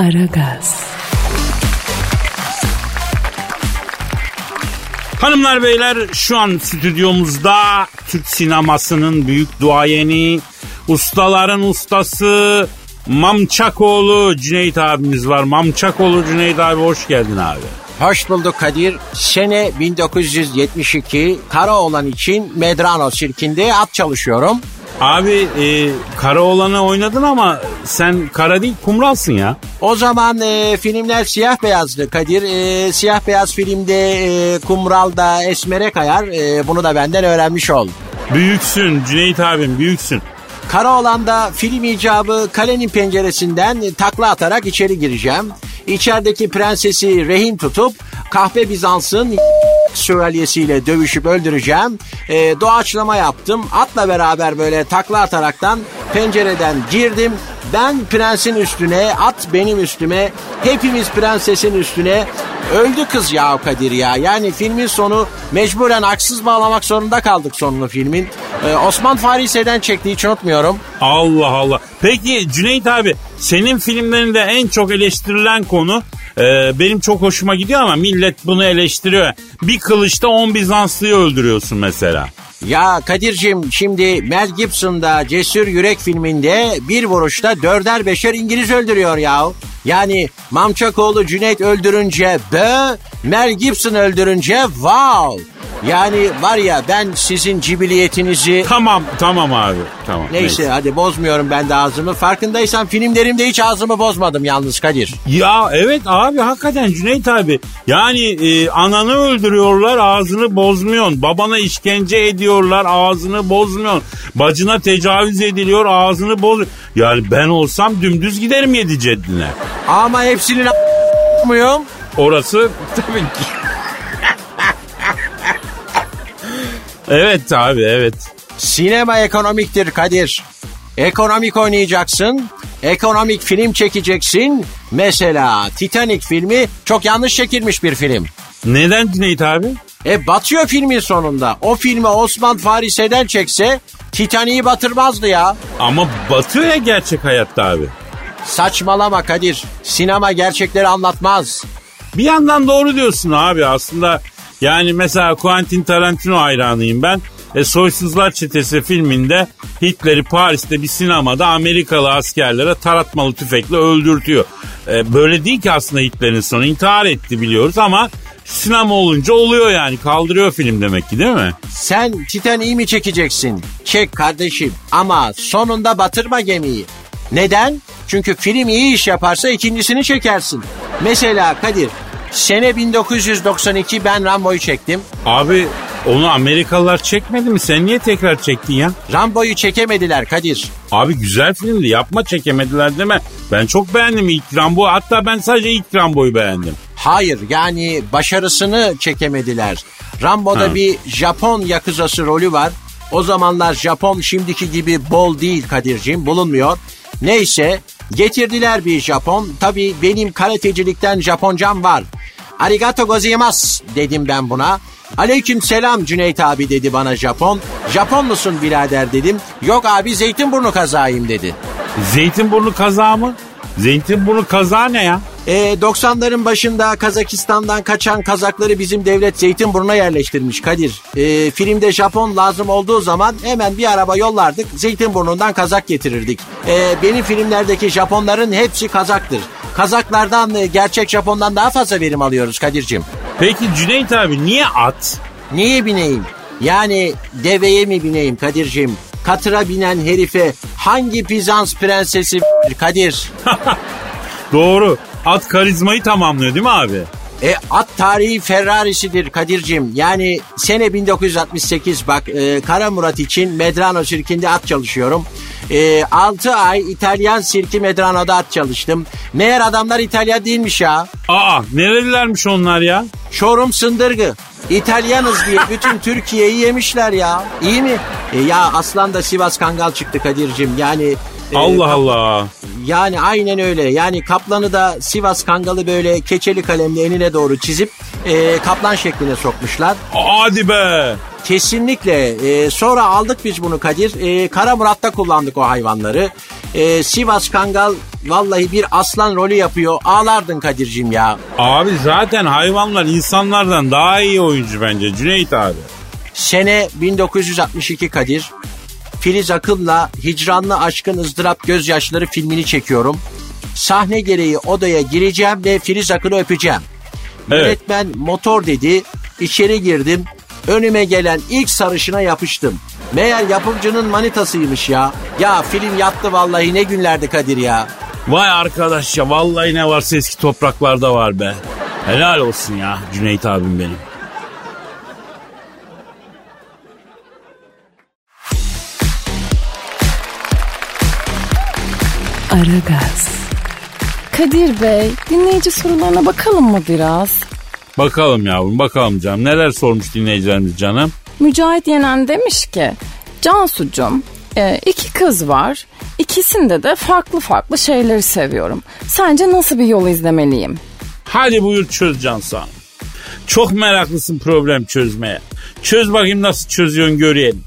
Aragaz. Hanımlar beyler şu an stüdyomuzda Türk sinemasının büyük duayeni, ustaların ustası Mamçakoğlu Cüneyt abimiz var. Mamçakoğlu Cüneyt abi hoş geldin abi. Hoş bulduk Kadir. Sene 1972 Karaoğlan için Medrano sirkinde at çalışıyorum. Abi e, kara olanı oynadın ama sen kara değil kumralsın ya. O zaman e, filmler siyah beyazdı Kadir. E, siyah beyaz filmde e, kumralda esmere kayar. E, bunu da benden öğrenmiş ol. Büyüksün Cüneyt abim büyüksün. Karaoğlan'da film icabı kalenin penceresinden takla atarak içeri gireceğim. İçerideki prensesi rehin tutup kahpe Bizans'ın şövalyesiyle dövüşüp öldüreceğim. E, doğaçlama yaptım. Atla beraber böyle takla ataraktan pencereden girdim. Ben prensin üstüne, at benim üstüme, hepimiz prensesin üstüne. Öldü kız ya Kadir ya. Yani filmin sonu mecburen haksız bağlamak zorunda kaldık sonunu filmin. Ee, Osman Farise'den çekti hiç unutmuyorum. Allah Allah. Peki Cüneyt abi senin filmlerinde en çok eleştirilen konu e, benim çok hoşuma gidiyor ama millet bunu eleştiriyor. Bir kılıçta 10 Bizanslıyı öldürüyorsun mesela. Ya Kadir'cim şimdi Mel Gibson'da Cesur Yürek filminde bir vuruşta dörder beşer İngiliz öldürüyor ya. Yani Mamçakoğlu Cüneyt öldürünce bö, Mel Gibson öldürünce wow. Yani var ya ben sizin cibiliyetinizi... Tamam tamam abi tamam. Neyse, hadi bozmuyorum ben de ağzımı. Farkındaysan filmlerimde hiç ağzımı bozmadım yalnız Kadir. Ya evet abi hakikaten Cüneyt abi. Yani e, ananı öldürüyorlar ağzını bozmuyorsun. Babana işkence ediyorlar ağzını bozmuyorsun. Bacına tecavüz ediliyor ağzını boz. Yani ben olsam dümdüz giderim yedi ceddine. Ama hepsinin a- muyum? Orası tabii ki. Evet abi evet. Sinema ekonomiktir Kadir. Ekonomik oynayacaksın. Ekonomik film çekeceksin. Mesela Titanic filmi çok yanlış çekilmiş bir film. Neden Cüneyt abi? E batıyor filmin sonunda. O filmi Osman Farise'den çekse Titanic'i batırmazdı ya. Ama batıyor ya gerçek hayatta abi. Saçmalama Kadir. Sinema gerçekleri anlatmaz. Bir yandan doğru diyorsun abi aslında. Yani mesela Quentin Tarantino hayranıyım ben. E, Soysuzlar Çetesi filminde Hitler'i Paris'te bir sinemada Amerikalı askerlere taratmalı tüfekle öldürtüyor. E, böyle değil ki aslında Hitler'in sonu intihar etti biliyoruz ama sinema olunca oluyor yani kaldırıyor film demek ki değil mi? Sen Titanic'i mi çekeceksin? Çek kardeşim ama sonunda batırma gemiyi. Neden? Çünkü film iyi iş yaparsa ikincisini çekersin. Mesela Kadir, sene 1992 ben Rambo'yu çektim. Abi onu Amerikalılar çekmedi mi? Sen niye tekrar çektin ya? Rambo'yu çekemediler Kadir. Abi güzel filmdi yapma çekemediler deme. Ben çok beğendim ilk Rambo. Hatta ben sadece ilk Rambo'yu beğendim. Hayır yani başarısını çekemediler. Rambo'da Ha. bir Japon yakızası rolü var. O zamanlar Japon şimdiki gibi bol değil Kadir'cim bulunmuyor. Neyse getirdiler bir Japon. Tabii benim karatecilikten Japoncam var. Arigato gozaimasu dedim ben buna. Aleyküm selam Cüneyt abi dedi bana Japon. Japon musun birader dedim. Yok abi Zeytinburnu kazayım dedi. Zeytinburnu kazağı mı? Zeytinburnu kazağı ne ya? E, 90'ların başında Kazakistan'dan kaçan Kazakları bizim devlet Zeytinburnu'na yerleştirmiş Kadir. E, filmde Japon lazım olduğu zaman hemen bir araba yollardık. Zeytinburnu'ndan Kazak getirirdik. E, benim filmlerdeki Japonların hepsi Kazaktır. Kazaklardan e, gerçek Japon'dan daha fazla verim alıyoruz Kadir'cim. Peki Cüneyt abi niye at? Niye bineyim? Yani deveye mi bineyim Kadir'cim? Katıra binen herife hangi Bizans prensesi Kadir? Doğru. At karizmayı tamamlıyor değil mi abi? E, at tarihi Ferrari'sidir Kadir'cim. Yani sene 1968 bak e, Kara Murat için Medrano sirkinde at çalışıyorum. E, 6 ay İtalyan sirki Medrano'da at çalıştım. Meğer adamlar İtalyan değilmiş ya. Aa nerelilermiş onlar ya? Çorum Sındırgı. İtalyanız diye bütün Türkiye'yi yemişler ya. İyi mi? E, ya aslan da Sivas Kangal çıktı Kadir'cim. Yani e, Allah Allah. yani aynen öyle. Yani kaplanı da Sivas Kangalı böyle keçeli kalemle enine doğru çizip e, kaplan şekline sokmuşlar. Hadi be. Kesinlikle. Ee, sonra aldık biz bunu Kadir. Ee, Kara Murat'ta kullandık o hayvanları. Ee, Sivas Kangal vallahi bir aslan rolü yapıyor. Ağlardın Kadir'cim ya. Abi zaten hayvanlar insanlardan daha iyi oyuncu bence Cüneyt abi. Sene 1962 Kadir. Filiz Akın'la Hicranlı Aşkın ızdırap Gözyaşları filmini çekiyorum. Sahne gereği odaya gireceğim ve Filiz Akın'ı öpeceğim. Evet. Yönetmen motor dedi. İçeri girdim. Önüme gelen ilk sarışına yapıştım. Meğer yapımcının manitasıymış ya. Ya film yattı vallahi ne günlerdi Kadir ya. Vay arkadaş ya vallahi ne varsa eski topraklarda var be. Helal olsun ya Cüneyt abim benim. Aragaz. Kadir Bey, dinleyici sorularına bakalım mı biraz? Bakalım yavrum bakalım canım. Neler sormuş dinleyicilerimiz canım? Mücahit Yenen demiş ki, Cansucum, e, iki kız var. İkisinde de farklı farklı şeyleri seviyorum. Sence nasıl bir yol izlemeliyim? Hadi buyur çöz Cansu Hanım. Çok meraklısın problem çözmeye. Çöz bakayım nasıl çözüyorsun görelim.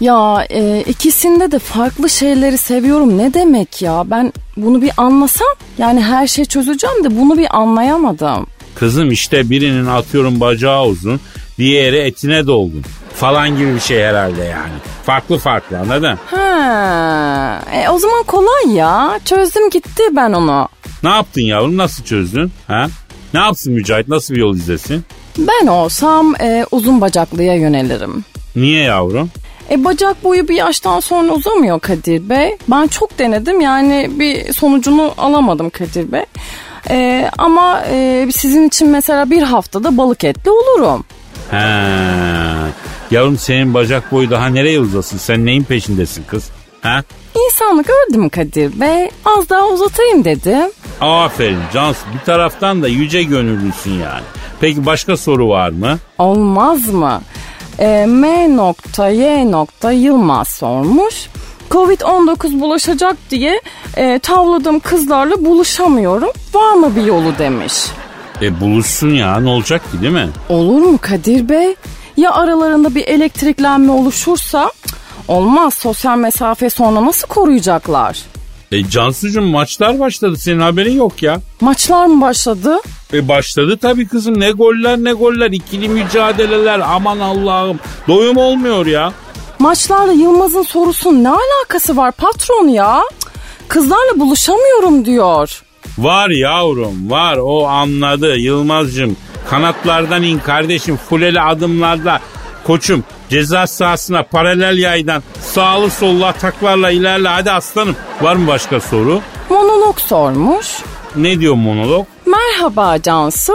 Ya e, ikisinde de farklı şeyleri seviyorum ne demek ya? Ben bunu bir anlasam yani her şey çözeceğim de bunu bir anlayamadım. Kızım işte birinin atıyorum bacağı uzun, diğeri etine dolgun falan gibi bir şey herhalde yani. Farklı farklı anladın? Ha, e, o zaman kolay ya. Çözdüm gitti ben onu. Ne yaptın yavrum nasıl çözdün? Ha? Ne yapsın Mücahit nasıl bir yol izlesin? Ben olsam e, uzun bacaklıya yönelirim. Niye yavrum? E bacak boyu bir yaştan sonra uzamıyor Kadir Bey. Ben çok denedim yani bir sonucunu alamadım Kadir Bey. E, ama e, sizin için mesela bir haftada balık etli olurum. He. Yavrum senin bacak boyu daha nereye uzasın? Sen neyin peşindesin kız? Ha? İnsanlık ördüm Kadir Bey. Az daha uzatayım dedim. Aferin Cansu. Bir taraftan da yüce gönüllüsün yani. Peki başka soru var mı? Olmaz mı? E, M nokta Y nokta Yılmaz sormuş. Covid-19 bulaşacak diye e, tavladığım kızlarla buluşamıyorum. Var mı bir yolu demiş. E buluşsun ya ne olacak ki değil mi? Olur mu Kadir Bey? Ya aralarında bir elektriklenme oluşursa? Olmaz sosyal mesafe sonra nasıl koruyacaklar? E Cansucuğum maçlar başladı senin haberin yok ya. Maçlar mı başladı? E başladı tabii kızım ne goller ne goller ikili mücadeleler aman Allah'ım doyum olmuyor ya. Maçlarla Yılmaz'ın sorusunun ne alakası var patron ya? Kızlarla buluşamıyorum diyor. Var yavrum var o anladı Yılmaz'cığım kanatlardan in kardeşim fuleli adımlarda koçum ceza sahasına paralel yaydan sağlı sollu ataklarla ilerle hadi aslanım. Var mı başka soru? Monolog sormuş. Ne diyor monolog? Merhaba Cansu.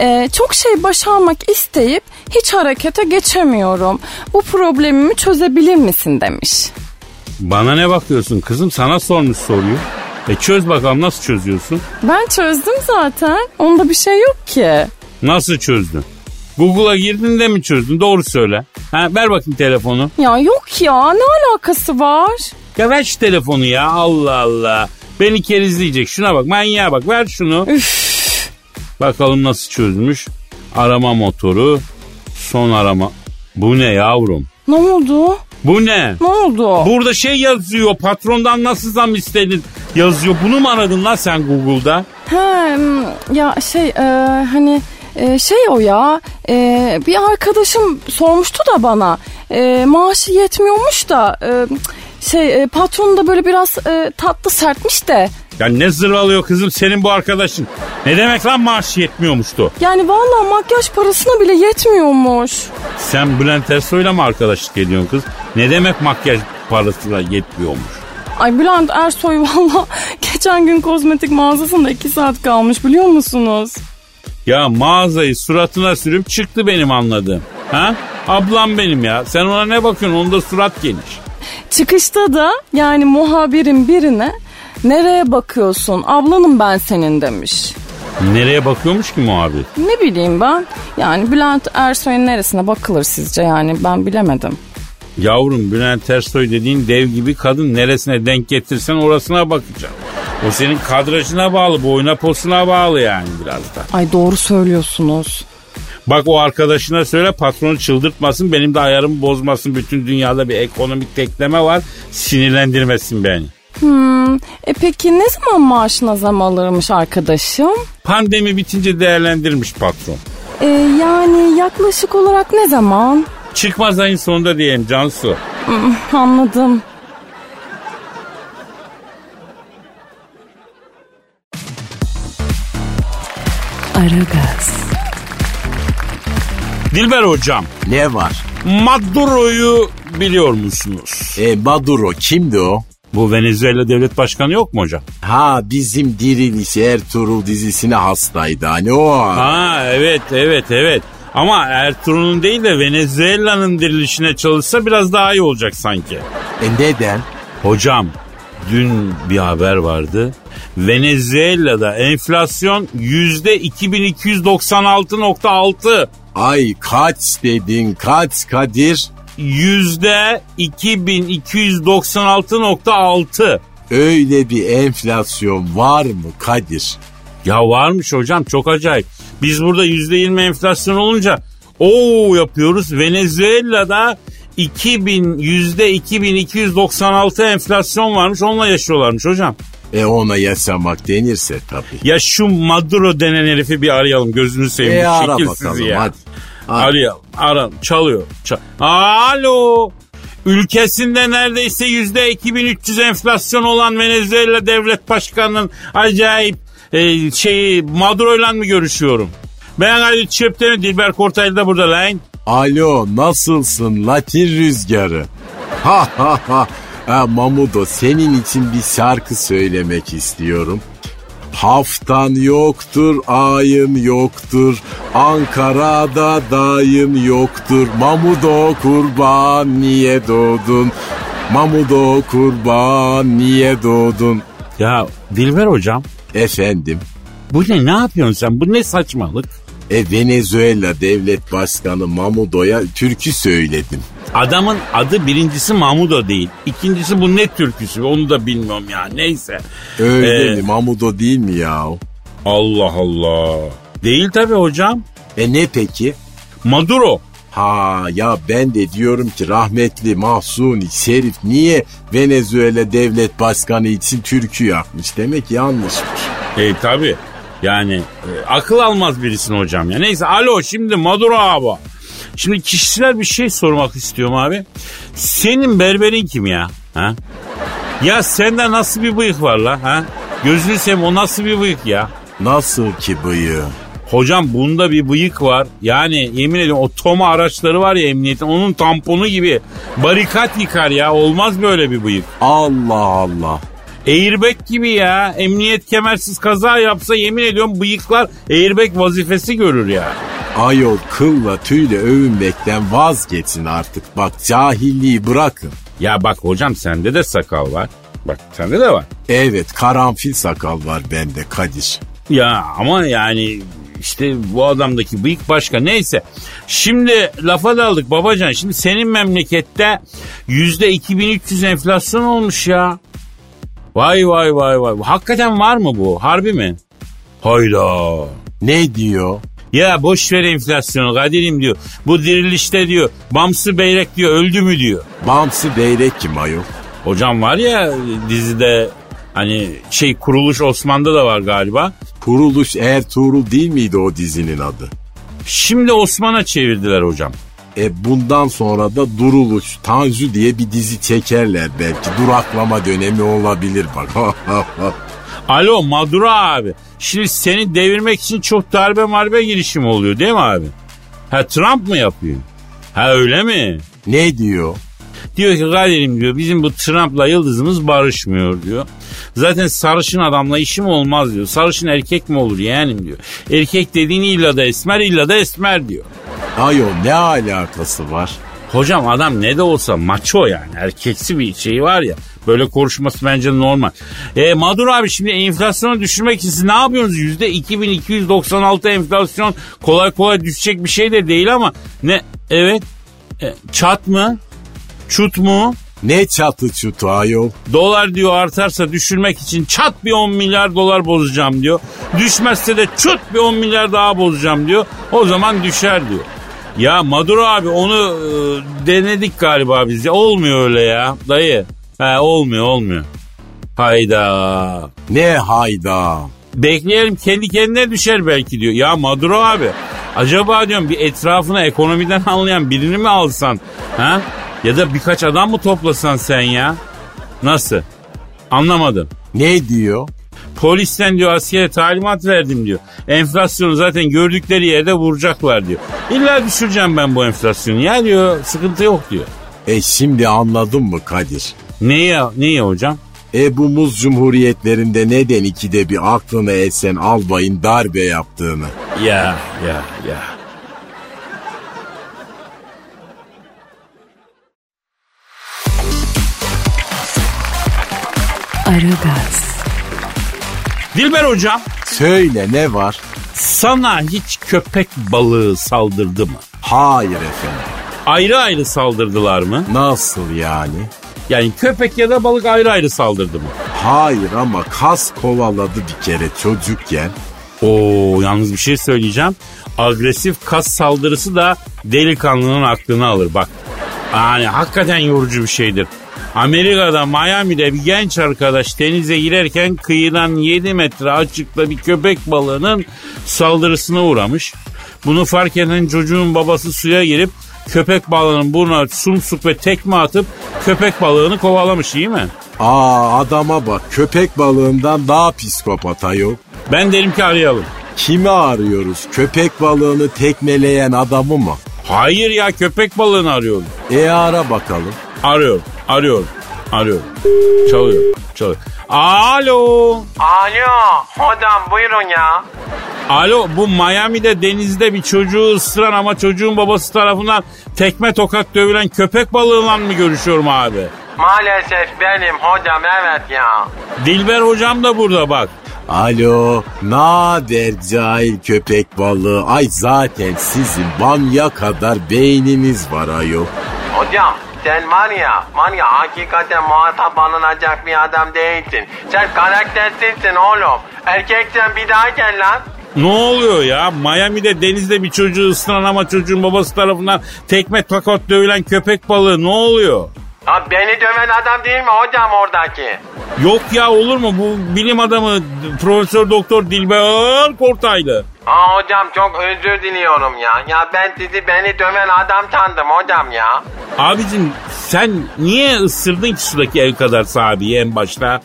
Ee, çok şey başarmak isteyip hiç harekete geçemiyorum. Bu problemimi çözebilir misin demiş. Bana ne bakıyorsun kızım sana sormuş soruyu. E çöz bakalım nasıl çözüyorsun? Ben çözdüm zaten. Onda bir şey yok ki. Nasıl çözdün? Google'a girdin de mi çözdün? Doğru söyle. Ha, ver bakayım telefonu. Ya yok ya ne alakası var? Ya ver şu telefonu ya Allah Allah. Beni kerizleyecek. Şuna bak manyağa bak ver şunu. Bakalım nasıl çözmüş. Arama motoru. Son arama. Bu ne yavrum? Ne oldu? Bu ne? Ne oldu? Burada şey yazıyor. Patrondan nasıl zam istedin yazıyor. Bunu mu aradın lan sen Google'da? Hmm, ya şey e, hani e, şey o ya e, bir arkadaşım sormuştu da bana e, maaşı yetmiyormuş da e, şey e, patron da böyle biraz e, tatlı sertmiş de Ya ne zırvalıyor kızım senin bu arkadaşın? Ne demek lan maaşı yetmiyormuştu? yani vallahi makyaj parasına bile yetmiyormuş. Sen Bülent Ersoy'la mı arkadaşlık ediyorsun kız? Ne demek makyaj parasıyla yetmiyormuş? Ay Bülent Ersoy valla geçen gün kozmetik mağazasında iki saat kalmış biliyor musunuz? Ya mağazayı suratına sürüp çıktı benim anladığım. Ha? Ablam benim ya. Sen ona ne bakıyorsun? Onda surat geniş. Çıkışta da yani muhabirin birine nereye bakıyorsun ablanım ben senin demiş. Nereye bakıyormuş ki muhabir? Ne bileyim ben yani Bülent Ersoy'un neresine bakılır sizce yani ben bilemedim. Yavrum Bülent Ersoy dediğin dev gibi kadın neresine denk getirsen orasına bakacaksın. O senin kadrajına bağlı, boyuna posuna bağlı yani biraz da. Ay doğru söylüyorsunuz. Bak o arkadaşına söyle patronu çıldırtmasın benim de ayarımı bozmasın. Bütün dünyada bir ekonomik tekleme var sinirlendirmesin beni. Hmm, e peki ne zaman maaşına zam alırmış arkadaşım? Pandemi bitince değerlendirmiş patron. E, yani yaklaşık olarak ne zaman? Çıkmaz ayın sonunda diyelim Cansu. Hmm, anladım. Aragaz, Dilber hocam Ne var? Maduro'yu biliyor musunuz? E Maduro kimdi o? Bu Venezuela devlet başkanı yok mu hocam? Ha bizim Diriliş Ertuğrul dizisine hastaydı hani o. Ha evet evet evet. Ama Ertuğrul'un değil de Venezuela'nın dirilişine çalışsa biraz daha iyi olacak sanki. E neden? Hocam dün bir haber vardı. Venezuela'da enflasyon yüzde 2296.6. Ay kaç dedin kaç Kadir? Yüzde 2296.6. Öyle bir enflasyon var mı Kadir? Ya varmış hocam çok acayip. Biz burada yüzde 20 enflasyon olunca o yapıyoruz. Venezuela'da 2000 yüzde 2296 enflasyon varmış onunla yaşıyorlarmış hocam. E ona yaşamak denirse tabii. Ya şu Maduro denen herifi bir arayalım gözünü seveyim. E ara bakalım ya. hadi. Hadi. Arayalım. Ara, çalıyor. Çal- Alo. Ülkesinde neredeyse yüzde 2300 enflasyon olan Venezuela devlet başkanının acayip e, şeyi Maduro'yla mı görüşüyorum? Ben Ali Çöpten'in Dilber Kortaylı da burada lan. Alo nasılsın Latin rüzgarı? Ha ha ha. Ha, Mamudo senin için bir şarkı söylemek istiyorum. Haftan yoktur, ayın yoktur. Ankara'da dayın yoktur. Mamudo kurban niye doğdun? Mamudo kurban niye doğdun? Ya Dilber hocam Efendim, bu ne ne yapıyorsun sen? Bu ne saçmalık? E Venezuela devlet başkanı Mamudo'ya türkü söyledim. Adamın adı birincisi Mahmudo değil. İkincisi bu ne türküsü onu da bilmiyorum ya. Neyse. Öyle Ee, mi? Mamudo değil mi ya? Allah Allah. Değil tabii hocam. E ne peki? Maduro. Ha ya ben de diyorum ki rahmetli Mahsuni Şerif niye Venezuela devlet başkanı için türkü yapmış? Demek yanlışmış. E tabii. Yani e, akıl almaz birisin hocam ya. Neyse alo şimdi Maduro abi. Şimdi kişisel bir şey sormak istiyorum abi. Senin berberin kim ya? Ha? Ya sende nasıl bir bıyık var la? Ha? Gözünü seveyim o nasıl bir bıyık ya? Nasıl ki bıyığı? Hocam bunda bir bıyık var. Yani yemin ediyorum o toma araçları var ya emniyetin onun tamponu gibi barikat yıkar ya. Olmaz böyle bir bıyık. Allah Allah. Airbag gibi ya. Emniyet kemersiz kaza yapsa yemin ediyorum bıyıklar airbag vazifesi görür ya. Ayol kılla tüyle övünmekten vazgeçin artık. Bak cahilliği bırakın. Ya bak hocam sende de sakal var. Bak sende de var. Evet karanfil sakal var bende Kadir. Ya ama yani işte bu adamdaki bıyık başka. Neyse. Şimdi lafa daldık babacan. Şimdi senin memlekette yüzde 2300 enflasyon olmuş ya. Vay vay vay vay. Hakikaten var mı bu? Harbi mi? Hayda. Ne diyor? Ya boş ver enflasyonu Kadir'im diyor. Bu dirilişte diyor. Bamsı Beyrek diyor öldü mü diyor. Bamsı Beyrek kim ayol? Hocam var ya dizide hani şey kuruluş Osman'da da var galiba. Kuruluş Ertuğrul değil miydi o dizinin adı? Şimdi Osman'a çevirdiler hocam. E bundan sonra da Duruluş, Tanju diye bir dizi çekerler belki. Duraklama dönemi olabilir bak. Alo Maduro abi. Şimdi seni devirmek için çok darbe marbe girişimi oluyor değil mi abi? Ha Trump mı yapıyor? Ha öyle mi? ne diyor? Diyor ki Kadir'im diyor bizim bu Trump'la yıldızımız barışmıyor diyor. Zaten sarışın adamla işim olmaz diyor. Sarışın erkek mi olur yeğenim diyor. Erkek dediğin illa da esmer illa da esmer diyor. Ayol ne alakası var? Hocam adam ne de olsa maço yani erkeksi bir şey var ya. Böyle konuşması bence normal. E, Maduro abi şimdi enflasyonu düşürmek için siz ne yapıyorsunuz? Yüzde 2296 enflasyon kolay kolay düşecek bir şey de değil ama ne? Evet. E, çat mı? Çut mu? Ne çatı çutu ayol? Dolar diyor artarsa düşürmek için çat bir 10 milyar dolar bozacağım diyor. Düşmezse de çut bir 10 milyar daha bozacağım diyor. O zaman düşer diyor. Ya Maduro abi onu e, denedik galiba biz ya. Olmuyor öyle ya dayı. He, olmuyor olmuyor. Hayda. Ne hayda. Bekleyelim kendi kendine düşer belki diyor. Ya Maduro abi acaba diyorum bir etrafına ekonomiden anlayan birini mi alsan? Ha? Ya da birkaç adam mı toplasan sen ya? Nasıl? Anlamadım. Ne diyor? Polisten diyor askere talimat verdim diyor. Enflasyonu zaten gördükleri yerde vuracaklar diyor. İlla düşüreceğim ben bu enflasyonu ya diyor. Sıkıntı yok diyor. E şimdi anladın mı Kadir? Neye, neye hocam? E bu muz cumhuriyetlerinde neden ikide bir aklına esen albayın darbe yaptığını? Ya ya ya. Aragaz, Dilber hocam Söyle ne var? sana hiç köpek balığı saldırdı mı? Hayır efendim. Ayrı ayrı saldırdılar mı? Nasıl yani? Yani köpek ya da balık ayrı ayrı saldırdı mı? Hayır ama kas kovaladı bir kere çocukken. Oo yalnız bir şey söyleyeceğim. Agresif kas saldırısı da delikanlının aklını alır bak. Yani hakikaten yorucu bir şeydir. Amerika'da Miami'de bir genç arkadaş denize girerken kıyıdan 7 metre açıkta bir köpek balığının saldırısına uğramış. Bunu fark eden çocuğun babası suya girip köpek balığının burnuna sumsuk ve tekme atıp köpek balığını kovalamış iyi mi? Aa adama bak köpek balığından daha psikopat ayol. Ben derim ki arayalım. Kimi arıyoruz? Köpek balığını tekmeleyen adamı mı? Hayır ya köpek balığını arıyorum. E ara bakalım. Arıyorum, arıyorum, arıyorum. Çalıyor, çalıyor. Alo, Alo hocam buyurun ya. alo bu Miami'de denizde bir çocuğu ısıran ama çocuğun babası tarafından tekme tokat dövülen köpek balığıyla mı görüşüyorum abi? Maalesef benim hocam evet ya. Dilber hocam da burada bak. Alo, nader cahil köpek balığı. Ay zaten sizin bamya kadar beyniniz var ayol. Hocam sen var ya, var ya hakikaten muhatap alınacak bir adam değilsin. Sen karaktersizsin oğlum. Erkeksen bir daha gel lan. Ne oluyor ya? Miami'de denizde bir çocuğu ısıran ama çocuğun babası tarafından tekme tokat dövülen köpek balığı ne oluyor? Ha beni döven adam değil mi hocam oradaki? Yok ya olur mu? Bu bilim adamı Profesör Doktor Dilber Kortaylı. Ha hocam çok özür diliyorum ya. Ya ben sizi beni döven adam sandım hocam ya. Abicim sen niye ısırdın ki sudaki el kadar sahibi en başta?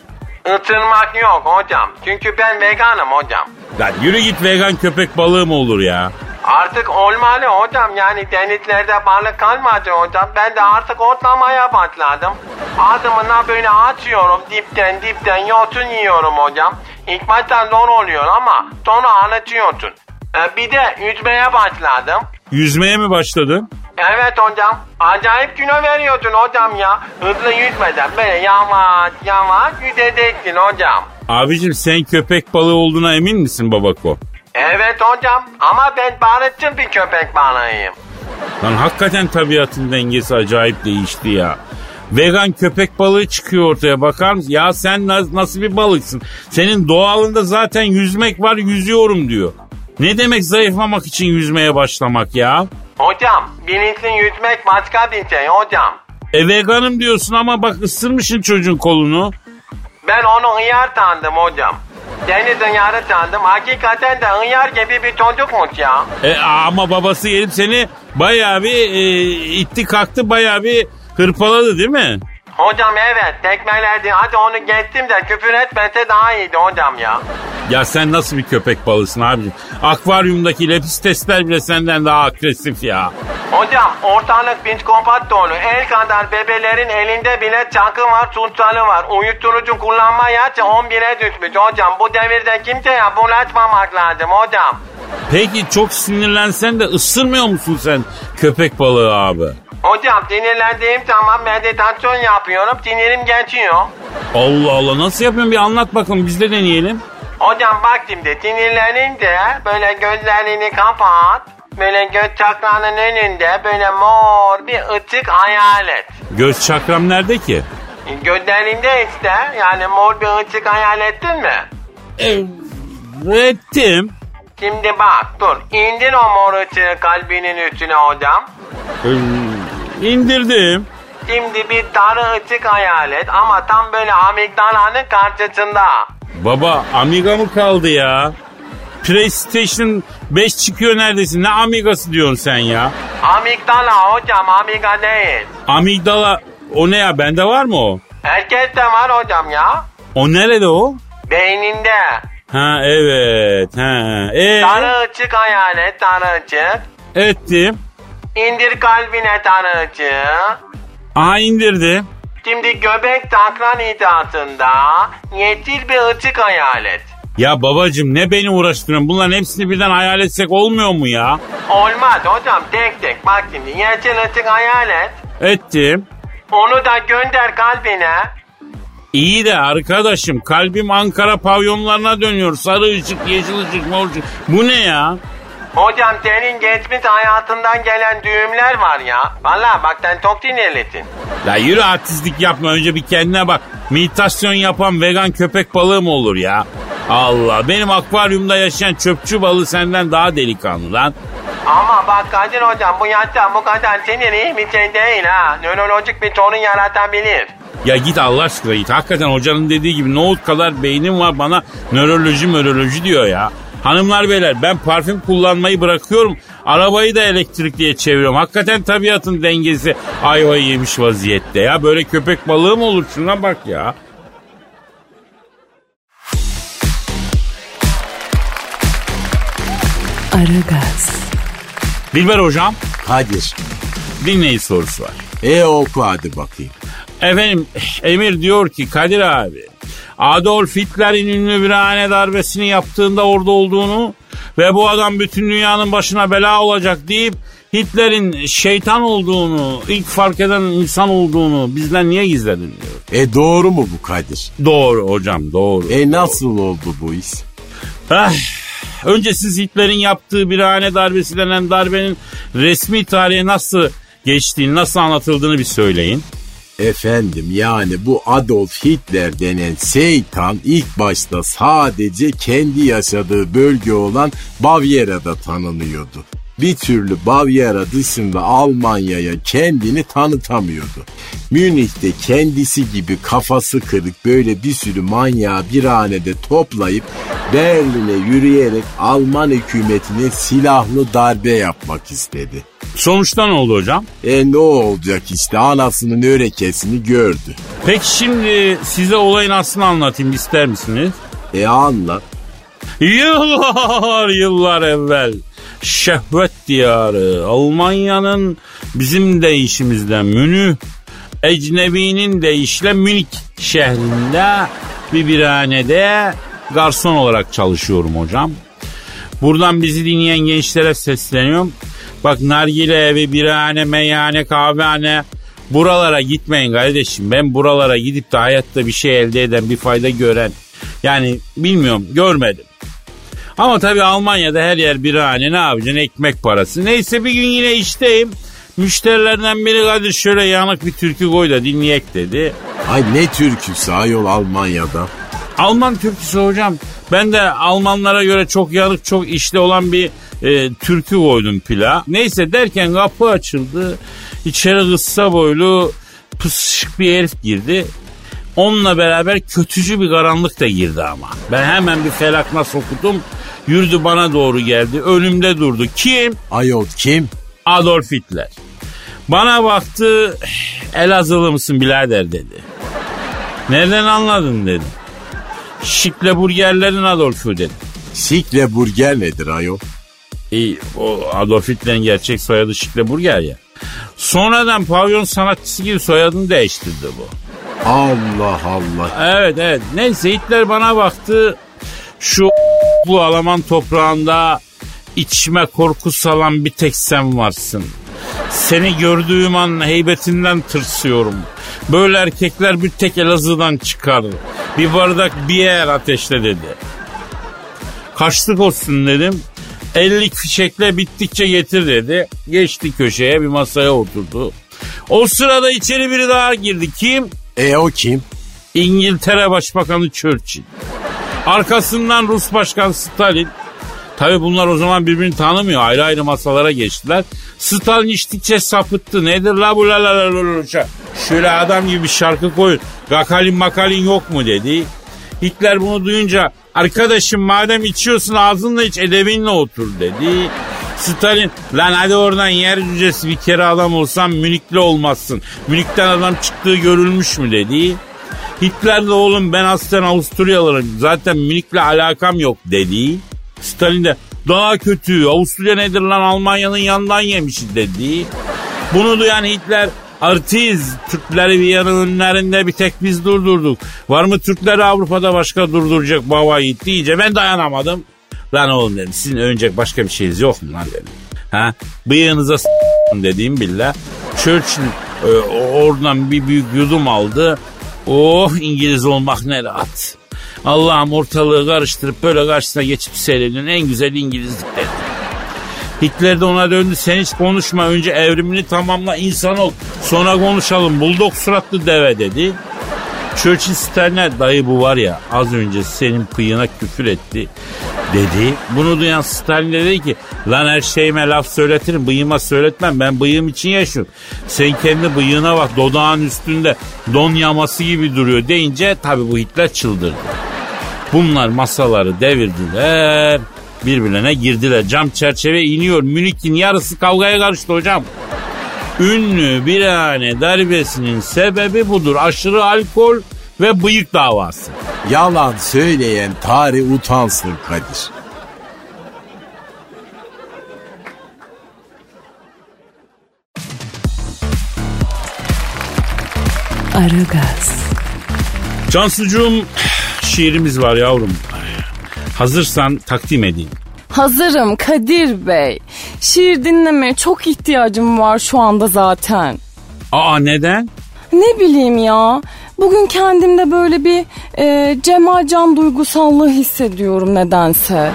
Isırmak yok hocam. Çünkü ben veganım hocam. Lan yürü git vegan köpek balığı mı olur ya? Artık olmalı hocam yani denizlerde balık kalmadı hocam. Ben de artık otlamaya başladım. Adımına böyle açıyorum dipten dipten yosun yiyorum hocam. İlk başta zor oluyor ama sonra anlatıyorsun. Ee, bir de yüzmeye başladım. Yüzmeye mi başladın? Evet hocam. Acayip kilo veriyorsun hocam ya. Hızlı yüzmeden böyle yavaş yavaş yüzeceksin hocam. Abicim sen köpek balığı olduğuna emin misin babako? Evet hocam ama ben balıkçıl bir köpek balığıyım. Lan hakikaten tabiatın dengesi acayip değişti ya. Vegan köpek balığı çıkıyor ortaya bakar mısın? Ya sen na- nasıl bir balıksın? Senin doğalında zaten yüzmek var yüzüyorum diyor. Ne demek zayıflamak için yüzmeye başlamak ya? Hocam bilinçli yüzmek başka bir şey hocam. E veganım diyorsun ama bak ısırmışsın çocuğun kolunu. Ben onu hıyar sandım hocam. Deniz hıyarı sandım. Hakikaten de hıyar gibi bir çocukmuş ya. E ama babası gelip seni bayağı bir e, itti kalktı bayağı bir hırpaladı değil mi? Hocam evet tekmelerdi. Hadi onu geçtim de küfür etmese daha iyiydi hocam ya. Ya sen nasıl bir köpek balısın abicim? Akvaryumdaki lepistesler bile senden daha agresif ya. Hocam ortalık psikopat dolu. El kadar bebelerin elinde bile çakı var, tutsalı var. Uyuşturucu kullanma yaşı 11'e düşmüş hocam. Bu devirde kimseye bulaşmamak lazım hocam. Peki çok sinirlensen de ısırmıyor musun sen köpek balığı abi? Hocam sinirlendiğim zaman meditasyon yapıyorum. Sinirim geçiyor. Allah Allah nasıl yapıyorsun bir anlat bakalım biz de deneyelim. Hocam bak şimdi sinirlenince böyle gözlerini kapat. Böyle göz çakranın önünde böyle mor bir ıtık hayalet. Göz çakram nerede ki? Gözlerinde işte yani mor bir ıtık hayal ettin mi? Ettim. Şimdi bak dur indir o mor ıtığı kalbinin üstüne hocam. Ee, indirdim. Şimdi bir darı ıtık hayal et ama tam böyle amigdalanın karşısında. Baba Amiga mı kaldı ya? PlayStation 5 çıkıyor neredesin? Ne Amiga'sı diyorsun sen ya? Amigdala hocam amiga değil. Amigdala o ne ya? Bende var mı o? Herkeste var hocam ya. O nerede o? Beyninde. Ha evet. Ha. E, Darı ıtık hayal et darı ıtık. ettim. İndir kalbine ıtığı. Aha indirdim. Şimdi göbek takran hidasında yetil bir ıtık hayal et. Ya babacım ne beni uğraştırıyorsun? Bunların hepsini birden hayal etsek olmuyor mu ya? Olmaz hocam tek tek bak şimdi yetil ıtık hayal et. Ettim. Onu da gönder kalbine. İyi de arkadaşım kalbim Ankara pavyonlarına dönüyor. Sarı ışık, yeşil ışık, mor ışık. Bu ne ya? Hocam senin geçmiş hayatından gelen düğümler var ya. Valla bak sen çok dinletin. Ya yürü artistlik yapma önce bir kendine bak. Meditasyon yapan vegan köpek balığı mı olur ya? Allah benim akvaryumda yaşayan çöpçü balığı senden daha delikanlı lan. Ama bak Kadir hocam bu yaşta bu kadar senin iyi bir şey değil ha. Nörolojik bir sorun yaratabilir. Ya git Allah aşkına git. Hakikaten hocanın dediği gibi nohut kadar beynim var bana nöroloji nöroloji diyor ya. Hanımlar beyler ben parfüm kullanmayı bırakıyorum. Arabayı da elektrikliye çeviriyorum. Hakikaten tabiatın dengesi ayvayı yemiş vaziyette ya. Böyle köpek balığı mı olur? Şuna bak ya. Aragaz, Dilber hocam Kadir. dinleyin sorusu var. E oku hadi bakayım. Efendim Emir diyor ki Kadir abi Adolf Hitler'in ünlü virane darbesini yaptığında orada olduğunu ve bu adam bütün dünyanın başına bela olacak deyip Hitler'in şeytan olduğunu, ilk fark eden insan olduğunu bizden niye gizledin diyor. E doğru mu bu Kadir? Doğru hocam doğru. E nasıl oldu bu iş? Ah, önce siz Hitler'in yaptığı birahane darbesi denen darbenin resmi tarihe nasıl geçtiğini, nasıl anlatıldığını bir söyleyin. Efendim yani bu Adolf Hitler denen şeytan ilk başta sadece kendi yaşadığı bölge olan Bavyera'da tanınıyordu. Bir türlü Bavyera dışında Almanya'ya kendini tanıtamıyordu. Münih'te kendisi gibi kafası kırık böyle bir sürü manyağı bir hanede toplayıp Berlin'e yürüyerek Alman hükümetine silahlı darbe yapmak istedi. Sonuçta ne oldu hocam? E ne olacak işte anasının örekesini gördü. Peki şimdi size olayın aslını anlatayım ister misiniz? E anlat. Yıllar yıllar evvel şehvet diyarı Almanya'nın bizim deyişimizde Münih ecnebinin deyişle Münih şehrinde bir birhanede garson olarak çalışıyorum hocam. Buradan bizi dinleyen gençlere sesleniyorum. Bak nargile evi, birahane, meyhane, kahvehane buralara gitmeyin kardeşim. Ben buralara gidip de hayatta bir şey elde eden, bir fayda gören yani bilmiyorum görmedim. Ama tabii Almanya'da her yer birahane ne yapacaksın ekmek parası. Neyse bir gün yine işteyim. Müşterilerden biri Kadir şöyle yanık bir türkü koy da dinleyek dedi. Ay ne türküsü ayol Almanya'da. Alman türküsü hocam. Ben de Almanlara göre çok yanık çok işli olan bir e, türkü koydum pila. Neyse derken kapı açıldı. İçeri kısa boylu pısışık bir herif girdi. Onunla beraber kötücü bir karanlık da girdi ama. Ben hemen bir felakna sokudum. Yürüdü bana doğru geldi. Önümde durdu. Kim? Ayol kim? Adolf Hitler. Bana baktı. Elazığlı mısın birader dedi. Nereden anladın dedim. Şikle burgerlerin Adolf'u dedi. Sikle burger nedir ayol? İyi, o Adolf Hitler'in gerçek soyadı Şikle Burger ya. Sonradan pavyon sanatçısı gibi soyadını değiştirdi bu. Allah Allah. Evet evet. Neyse Hitler bana baktı. Şu bu Alman toprağında içime korku salan bir tek sen varsın. Seni gördüğüm an heybetinden tırsıyorum. Böyle erkekler bir tek Elazığ'dan çıkar. Bir bardak bir yer ateşle dedi. Kaçlık olsun dedim. Ellik fişekle bittikçe getir dedi. Geçti köşeye bir masaya oturdu. O sırada içeri biri daha girdi. Kim? E o kim? İngiltere Başbakanı Churchill. Arkasından Rus Başkanı Stalin. Tabi bunlar o zaman birbirini tanımıyor. Ayrı ayrı masalara geçtiler. Stalin içtikçe sapıttı. Nedir la bu la la la la Şöyle adam gibi bir şarkı koyun. Gakalin makalin yok mu dedi. Hitler bunu duyunca arkadaşım madem içiyorsun ağzınla iç edebinle otur dedi. Stalin lan hadi oradan yer cücesi bir kere adam olsan Münihli olmazsın. Münih'ten adam çıktığı görülmüş mü dedi. Hitler de oğlum ben aslen Avusturyalıyım zaten Münih'le alakam yok dedi. Stalin de daha kötü Avusturya nedir lan Almanya'nın yanından yemişiz dedi. Bunu duyan Hitler Artiz Türkleri Viyana'nın önlerinde bir tek biz durdurduk. Var mı Türkleri Avrupa'da başka durduracak baba yiğit deyince ben dayanamadım. Lan oğlum dedim sizin önce başka bir şeyiniz yok mu lan dedim. Ha? Bıyığınıza s- dediğim billah. Churchill e, oradan bir büyük yudum aldı. Oh İngiliz olmak ne rahat. Allah'ım ortalığı karıştırıp böyle karşısına geçip seyrediyorsun en güzel İngilizlik dedi. Hitler de ona döndü sen hiç konuşma önce evrimini tamamla insan ol sonra konuşalım buldok suratlı deve dedi. Churchill Stalin'e dayı bu var ya az önce senin kıyına küfür etti dedi. Bunu duyan Stalin de dedi ki lan her şeyime laf söyletirim bıyığıma söyletmem ben bıyığım için yaşıyorum. Sen kendi bıyığına bak dodağın üstünde don yaması gibi duruyor deyince tabi bu Hitler çıldırdı. Bunlar masaları devirdiler birbirine girdiler. Cam çerçeve iniyor. Münih'in yarısı kavgaya karıştı hocam. Ünlü birane darbesinin sebebi budur. Aşırı alkol ve bıyık davası. Yalan söyleyen tarih utansın Kadir. Aragaz, Cansucuğum şiirimiz var yavrum. Hazırsan takdim edeyim. Hazırım Kadir Bey. Şiir dinlemeye çok ihtiyacım var şu anda zaten. Aa neden? Ne bileyim ya. Bugün kendimde böyle bir e, Cemal Can duygusallığı hissediyorum nedense.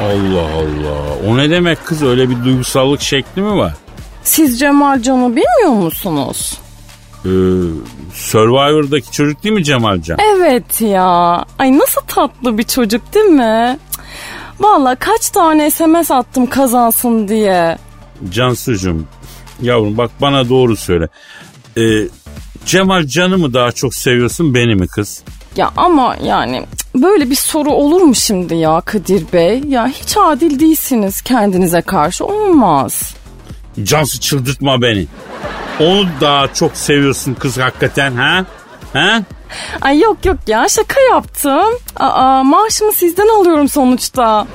Allah Allah. O ne demek kız öyle bir duygusallık şekli mi var? Siz Cemal Can'ı bilmiyor musunuz? Ee, Survivor'daki çocuk değil mi Cemalcan? Evet ya. Ay nasıl tatlı bir çocuk değil mi? Cık. Vallahi kaç tane SMS attım kazansın diye. Cansucuğum yavrum bak bana doğru söyle. Ee, Cemal Can'ı mı daha çok seviyorsun beni mi kız? Ya ama yani böyle bir soru olur mu şimdi ya Kadir Bey? Ya hiç adil değilsiniz kendinize karşı olmaz. Cansu çıldırtma beni. Onu daha çok seviyorsun kız hakikaten ha? Ha? Ay yok yok ya şaka yaptım. Aa maaşımı sizden alıyorum sonuçta.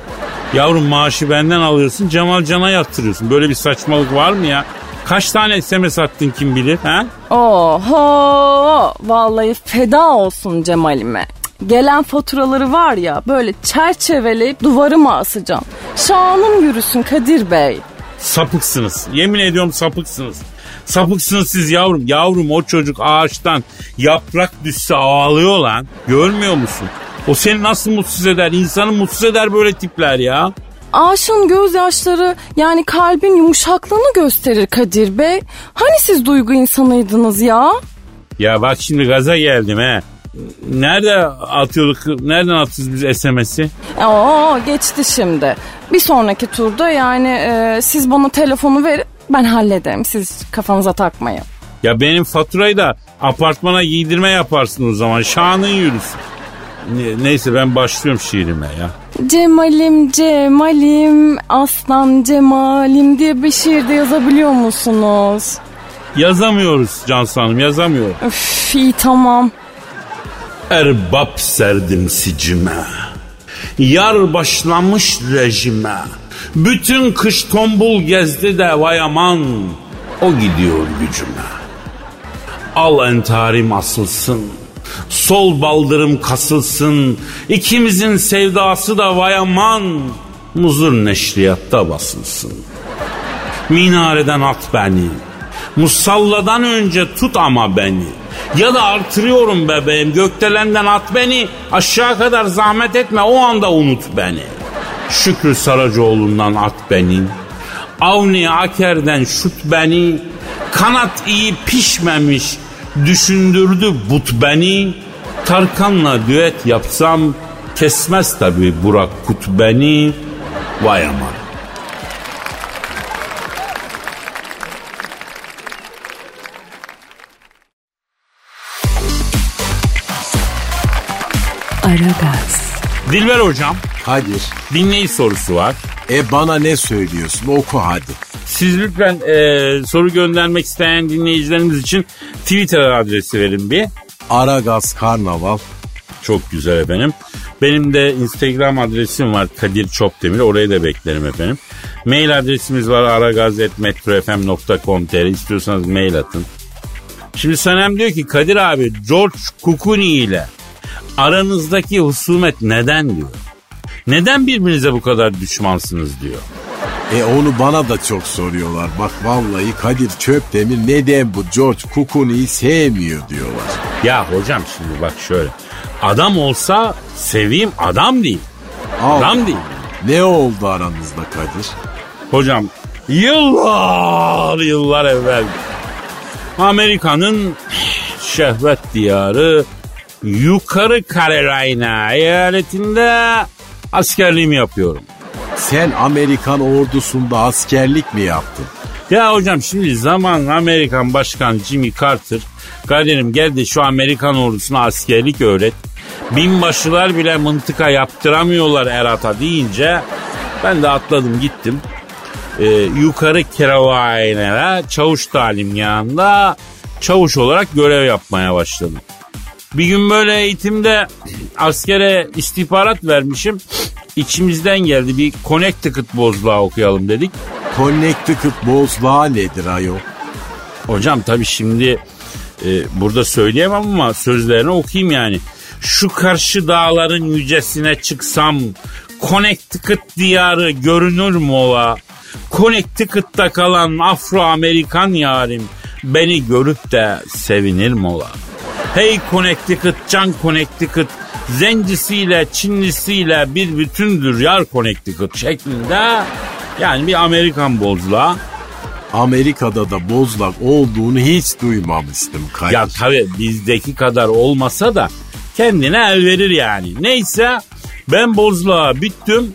Yavrum maaşı benden alıyorsun Cemal Can'a yatırıyorsun. Böyle bir saçmalık var mı ya? Kaç tane SMS attın kim bilir ha? Oho vallahi feda olsun Cemal'ime. Gelen faturaları var ya böyle çerçeveleyip duvarıma asacağım. Şanım yürüsün Kadir Bey. Sapıksınız. Yemin ediyorum sapıksınız. Sapıksınız siz yavrum. Yavrum o çocuk ağaçtan yaprak düşse ağlıyor lan. Görmüyor musun? O seni nasıl mutsuz eder? İnsanı mutsuz eder böyle tipler ya. Aşığın gözyaşları yani kalbin yumuşaklığını gösterir Kadir Bey. Hani siz duygu insanıydınız ya? Ya bak şimdi gaza geldim he. Nerede atıyorduk? Nereden atıyoruz biz SMS'i? Oo geçti şimdi. Bir sonraki turda yani e, siz bana telefonu verin ben hallederim. Siz kafanıza takmayın. Ya benim faturayı da apartmana giydirme yaparsın o zaman. Şanın yürüsün. Ne- neyse ben başlıyorum şiirime ya. Cemalim Cemalim aslan Cemalim diye bir şiirde yazabiliyor musunuz? Yazamıyoruz Cansu Hanım yazamıyorum. Üf iyi tamam. Erbap serdim sicime. Yar başlamış rejime. Bütün kış tombul gezdi de vay aman. O gidiyor gücüme. Al entarim asılsın. Sol baldırım kasılsın. İkimizin sevdası da vay aman. Muzur neşriyatta basılsın. Minareden at beni. Musalladan önce tut ama beni. Ya da artırıyorum bebeğim gökdelenden at beni. Aşağı kadar zahmet etme o anda unut beni. Şükrü Saracoğlu'ndan at beni. Avni Aker'den şut beni. Kanat iyi pişmemiş düşündürdü but beni. Tarkan'la düet yapsam kesmez tabi Burak Kut beni. Vay aman. Aragaz, Dilber hocam Kadir. dinleyici sorusu var. E bana ne söylüyorsun oku hadi. Siz lütfen e, soru göndermek isteyen dinleyicilerimiz için Twitter adresi verin bir. Aragaz Karnaval. Çok güzel efendim. Benim de Instagram adresim var Kadir Çopdemir. Oraya da beklerim efendim. Mail adresimiz var aragaz.metrofm.com.tr İstiyorsanız mail atın. Şimdi Sanem diyor ki Kadir abi George Kukuni ile aranızdaki husumet neden diyor. Neden birbirinize bu kadar düşmansınız diyor. E onu bana da çok soruyorlar. Bak vallahi Kadir Çöptemir neden bu George Kukuni'yi sevmiyor diyorlar. Ya hocam şimdi bak şöyle. Adam olsa seveyim adam değil. Al. Adam değil. Ne oldu aranızda Kadir? Hocam yıllar yıllar evvel Amerika'nın şehvet diyarı Yukarı Carolina eyaletinde askerliğimi yapıyorum. Sen Amerikan ordusunda askerlik mi yaptın? Ya hocam şimdi zaman Amerikan Başkan Jimmy Carter Kadir'im gel de şu Amerikan ordusuna askerlik öğret. Binbaşılar bile mıntıka yaptıramıyorlar Erat'a deyince ben de atladım gittim. Ee, yukarı Carolina'ya çavuş talimgahında çavuş olarak görev yapmaya başladım. Bir gün böyle eğitimde askere istihbarat vermişim. İçimizden geldi bir Connecticut bozluğa okuyalım dedik. Connecticut bozlağı nedir ayol? Hocam tabii şimdi e, burada söyleyemem ama sözlerini okuyayım yani. Şu karşı dağların yücesine çıksam Connecticut diyarı görünür mü ola? Connecticut'ta kalan Afro-Amerikan yarim beni görüp de sevinir mi ola? Hey Connecticut, can Connecticut, zencisiyle Çinlisiyle bir bütündür yar Connecticut şeklinde yani bir Amerikan bozla. Amerika'da da bozlak olduğunu hiç duymamıştım Kadir. Ya tabii bizdeki kadar olmasa da kendine el verir yani. Neyse ben bozluğa bittim.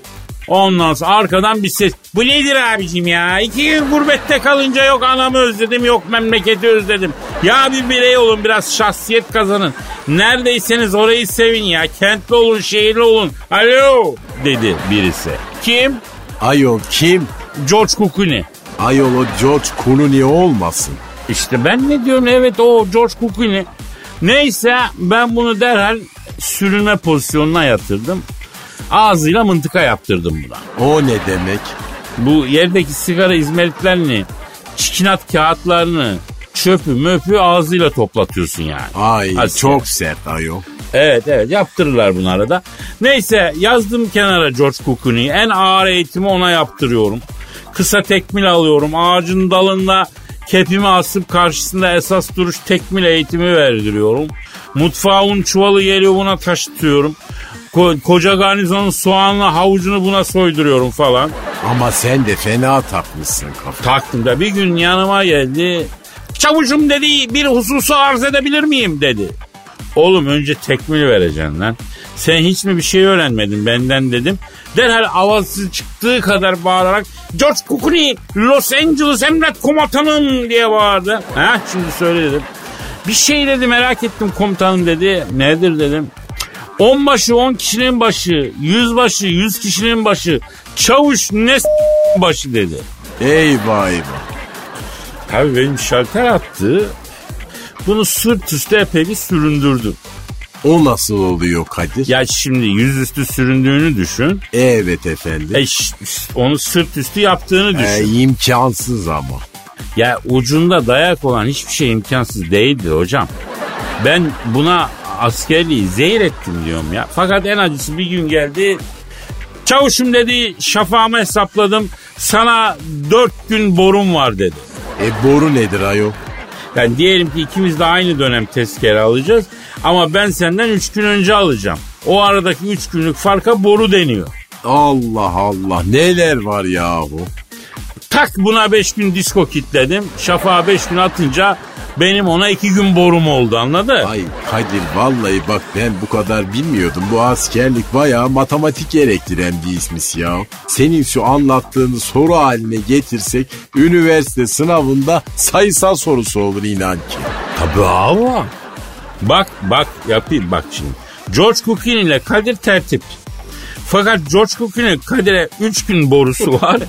Ondan sonra arkadan bir ses. Bu nedir abicim ya? İki gün gurbette kalınca yok anamı özledim yok memleketi özledim. Ya bir birey olun biraz şahsiyet kazanın. Neredeyseniz orayı sevin ya. Kentli olun şehirli olun. Alo dedi birisi. Kim? Ayol kim? George Clooney. Ayol o George Clooney olmasın. İşte ben ne diyorum evet o George Clooney. Neyse ben bunu derhal sürünme pozisyonuna yatırdım. Ağzıyla mıntıka yaptırdım buna. O ne demek? Bu yerdeki sigara izmaritlerini, çikinat kağıtlarını, çöpü möpü ağzıyla toplatıyorsun yani. Ay Asker. çok sert ayol. Evet evet yaptırırlar bunu arada. Neyse yazdım kenara George Clooney'i. En ağır eğitimi ona yaptırıyorum. Kısa tekmil alıyorum. Ağacın dalında kepimi asıp karşısında esas duruş tekmil eğitimi verdiriyorum. Mutfağa un çuvalı geliyor buna taşıtıyorum. Ko- koca garnizonun soğanla havucunu buna soyduruyorum falan. Ama sen de fena takmışsın kafa. Taktım da bir gün yanıma geldi. Çavuşum dedi bir hususu arz edebilir miyim dedi. Oğlum önce tekmil vereceksin lan. Sen hiç mi bir şey öğrenmedin benden dedim. Derhal avazsız çıktığı kadar bağırarak George Clooney Los Angeles emret komutanım diye bağırdı. Ha şimdi söyle dedim. Bir şey dedi merak ettim komutanım dedi. Nedir dedim. On başı on kişinin başı, yüz başı yüz kişinin başı, çavuş ne başı dedi. Eyvah eyvah. Tabii benim şalter attı. Bunu sırt üstü epey bir süründürdüm. O nasıl oluyor Kadir? Ya şimdi yüzüstü süründüğünü düşün. Evet efendim. E, onu sırt üstü yaptığını düşün. E, imkansız ama. Ya ucunda dayak olan hiçbir şey imkansız değildir hocam. Ben buna askerliği zehir ettim diyorum ya. Fakat en acısı bir gün geldi. Çavuşum dedi şafağımı hesapladım. Sana dört gün borum var dedi. E boru nedir ayol? Yani diyelim ki ikimiz de aynı dönem tezkere alacağız. Ama ben senden üç gün önce alacağım. O aradaki üç günlük farka boru deniyor. Allah Allah neler var yahu. Tak buna 5 gün disko kitledim. Şafağa 5 gün atınca benim ona 2 gün borum oldu anladı? Ay Kadir vallahi bak ben bu kadar bilmiyordum. Bu askerlik bayağı matematik gerektiren bir ismis ya. Senin şu anlattığını soru haline getirsek üniversite sınavında sayısal sorusu olur inan ki. Tabii Allah. Bak bak yapayım bak şimdi. George Cookin ile Kadir tertip. Fakat George Cookin'in Kadir'e 3 gün borusu var.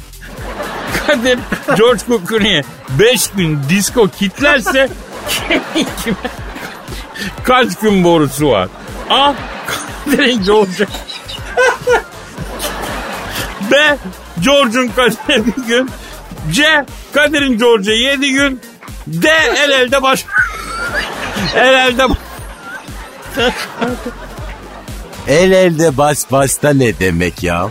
Kadir George Cookin'e 5 gün disco kitlerse kime kaç gün borusu var? A. Kadir'in George'a B. George'un Kadir'e bir gün C. Kadir'in George'a 7 gün D. El elde baş El elde El elde bas basta ne demek ya?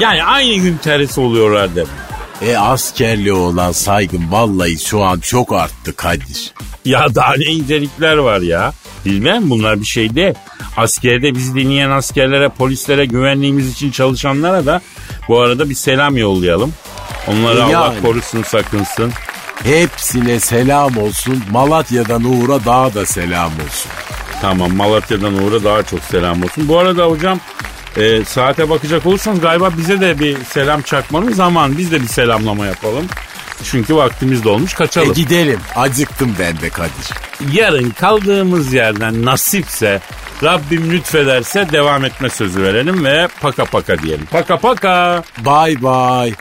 Yani aynı gün terisi oluyorlar demek. E askerliğe olan saygım vallahi şu an çok arttı Kadir. Ya daha ne incelikler var ya. Bilmem bunlar bir şey değil. Askerde bizi dinleyen askerlere, polislere, güvenliğimiz için çalışanlara da bu arada bir selam yollayalım. Onları E Allah yani. korusun sakınsın. Hepsine selam olsun. Malatya'dan Uğur'a daha da selam olsun. Tamam Malatya'dan Uğur'a daha çok selam olsun. Bu arada hocam e, saate bakacak olursanız galiba bize de bir selam çakmanın zaman. Biz de bir selamlama yapalım. Çünkü vaktimiz dolmuş E kaçalım. gidelim. Acıktım ben de Kadir. Yarın kaldığımız yerden nasipse Rabbim lütfederse devam etme sözü verelim ve paka paka diyelim. Paka paka. Bye bye.